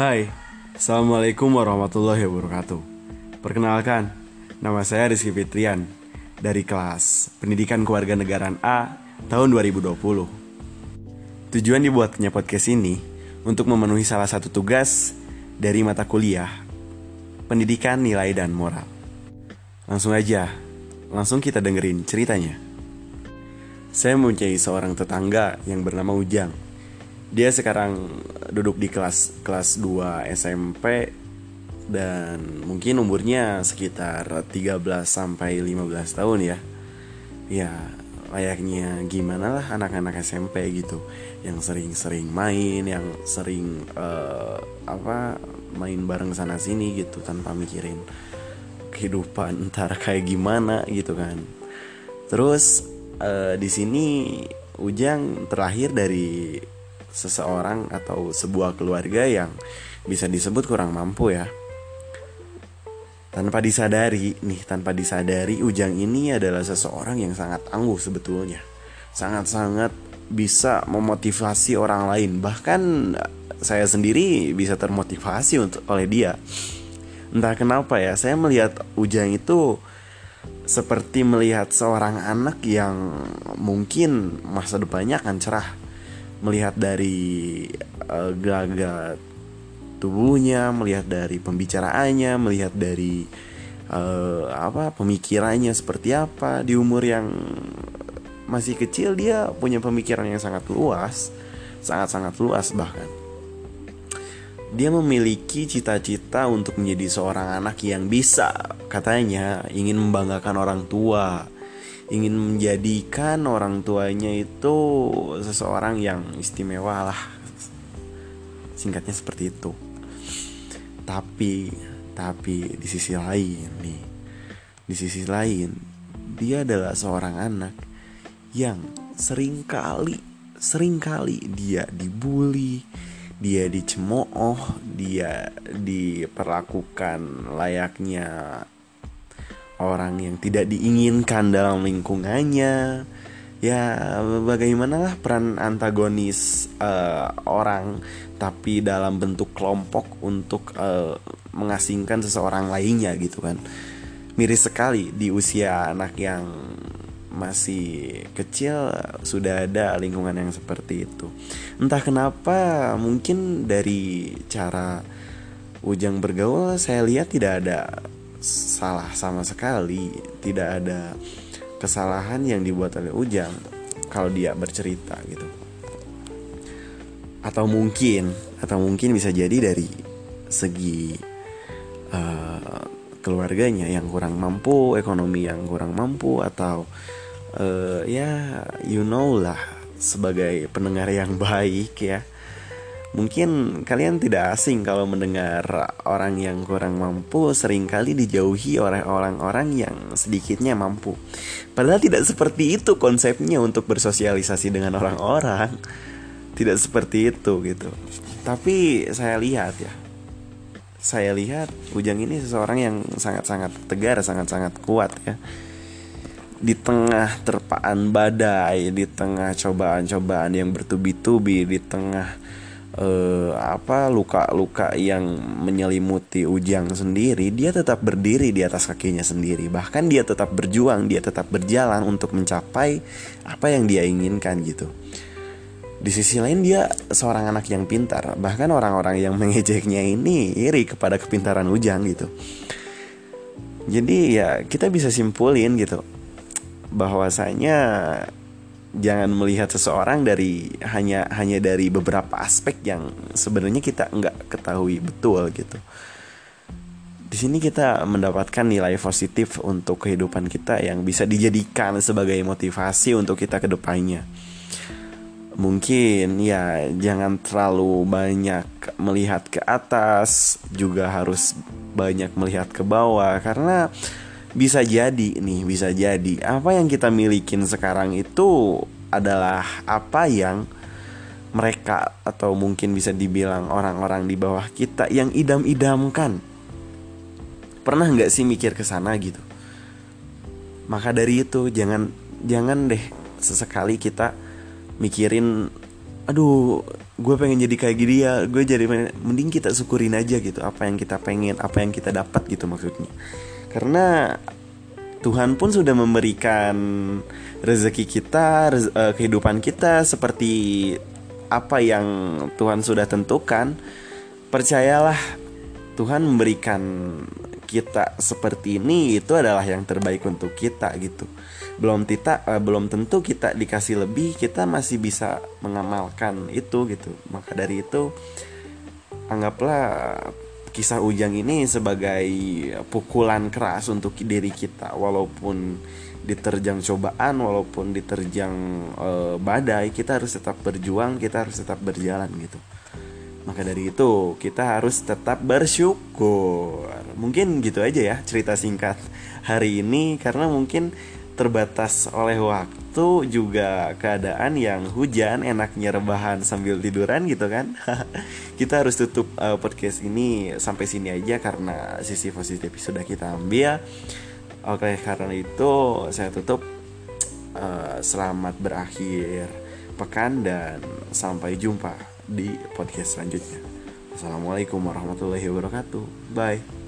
Hai, Assalamualaikum warahmatullahi wabarakatuh. Perkenalkan, nama saya Rizky Fitrian Dari kelas Pendidikan Kewarganegaraan A tahun 2020 Tujuan dibuatnya podcast ini Untuk memenuhi salah satu tugas dari mata kuliah Pendidikan Nilai dan Moral. Langsung aja, langsung kita dengerin ceritanya. Saya mempunyai seorang tetangga yang bernama Ujang dia sekarang duduk di kelas kelas 2 SMP dan mungkin umurnya sekitar 13 sampai 15 tahun ya. Ya, layaknya gimana lah anak-anak SMP gitu yang sering-sering main, yang sering uh, apa main bareng sana sini gitu tanpa mikirin kehidupan ntar kayak gimana gitu kan. Terus uh, di sini Ujang terlahir dari seseorang atau sebuah keluarga yang bisa disebut kurang mampu ya. Tanpa disadari, nih tanpa disadari Ujang ini adalah seseorang yang sangat angguh sebetulnya. Sangat-sangat bisa memotivasi orang lain. Bahkan saya sendiri bisa termotivasi untuk oleh dia. Entah kenapa ya, saya melihat Ujang itu seperti melihat seorang anak yang mungkin masa depannya akan cerah melihat dari uh, gelagat tubuhnya, melihat dari pembicaraannya, melihat dari uh, apa pemikirannya seperti apa di umur yang masih kecil dia punya pemikiran yang sangat luas, sangat-sangat luas bahkan. Dia memiliki cita-cita untuk menjadi seorang anak yang bisa, katanya ingin membanggakan orang tua, ingin menjadikan orang tuanya itu seseorang yang istimewa lah. Singkatnya seperti itu. Tapi tapi di sisi lain nih di sisi lain dia adalah seorang anak yang sering kali sering kali dia dibully dia dicemooh dia diperlakukan layaknya orang yang tidak diinginkan dalam lingkungannya. Ya bagaimanalah peran antagonis uh, orang tapi dalam bentuk kelompok untuk uh, mengasingkan seseorang lainnya gitu kan? Miris sekali di usia anak yang masih kecil sudah ada lingkungan yang seperti itu. Entah kenapa mungkin dari cara Ujang bergaul saya lihat tidak ada salah sama sekali. Tidak ada kesalahan yang dibuat oleh Ujang kalau dia bercerita gitu. Atau mungkin atau mungkin bisa jadi dari segi uh, keluarganya yang kurang mampu ekonomi yang kurang mampu atau uh, ya you know lah sebagai pendengar yang baik ya Mungkin kalian tidak asing kalau mendengar orang yang kurang mampu sering kali dijauhi oleh orang-orang yang sedikitnya mampu. Padahal tidak seperti itu konsepnya untuk bersosialisasi dengan orang-orang. Tidak seperti itu gitu. Tapi saya lihat ya. Saya lihat Ujang ini seseorang yang sangat-sangat tegar, sangat-sangat kuat ya di tengah terpaan badai, di tengah cobaan-cobaan yang bertubi-tubi, di tengah uh, apa luka-luka yang menyelimuti Ujang sendiri, dia tetap berdiri di atas kakinya sendiri. Bahkan dia tetap berjuang, dia tetap berjalan untuk mencapai apa yang dia inginkan gitu. Di sisi lain dia seorang anak yang pintar, bahkan orang-orang yang mengejeknya ini iri kepada kepintaran Ujang gitu. Jadi ya kita bisa simpulin gitu bahwasanya jangan melihat seseorang dari hanya hanya dari beberapa aspek yang sebenarnya kita nggak ketahui betul gitu. Di sini kita mendapatkan nilai positif untuk kehidupan kita yang bisa dijadikan sebagai motivasi untuk kita ke depannya. Mungkin ya jangan terlalu banyak melihat ke atas, juga harus banyak melihat ke bawah karena bisa jadi nih bisa jadi. Apa yang kita milikin sekarang itu adalah apa yang mereka atau mungkin bisa dibilang orang-orang di bawah kita yang idam-idamkan. Pernah nggak sih mikir ke sana gitu? Maka dari itu jangan jangan deh sesekali kita mikirin aduh gue pengen jadi kayak gini ya gue jadi mending kita syukurin aja gitu apa yang kita pengen apa yang kita dapat gitu maksudnya karena Tuhan pun sudah memberikan rezeki kita rez uh, kehidupan kita seperti apa yang Tuhan sudah tentukan percayalah Tuhan memberikan kita seperti ini itu adalah yang terbaik untuk kita gitu. Belum kita uh, belum tentu kita dikasih lebih kita masih bisa mengamalkan itu gitu. Maka dari itu anggaplah kisah Ujang ini sebagai pukulan keras untuk diri kita. Walaupun diterjang cobaan walaupun diterjang uh, badai kita harus tetap berjuang kita harus tetap berjalan gitu. Maka dari itu kita harus tetap bersyukur. Mungkin gitu aja ya cerita singkat hari ini. Karena mungkin terbatas oleh waktu juga keadaan yang hujan enaknya rebahan sambil tiduran gitu kan. Kita harus tutup uh, podcast ini sampai sini aja karena sisi positif sudah kita ambil. Oke karena itu saya tutup uh, selamat berakhir pekan dan sampai jumpa di podcast selanjutnya. Assalamualaikum warahmatullahi wabarakatuh. Bye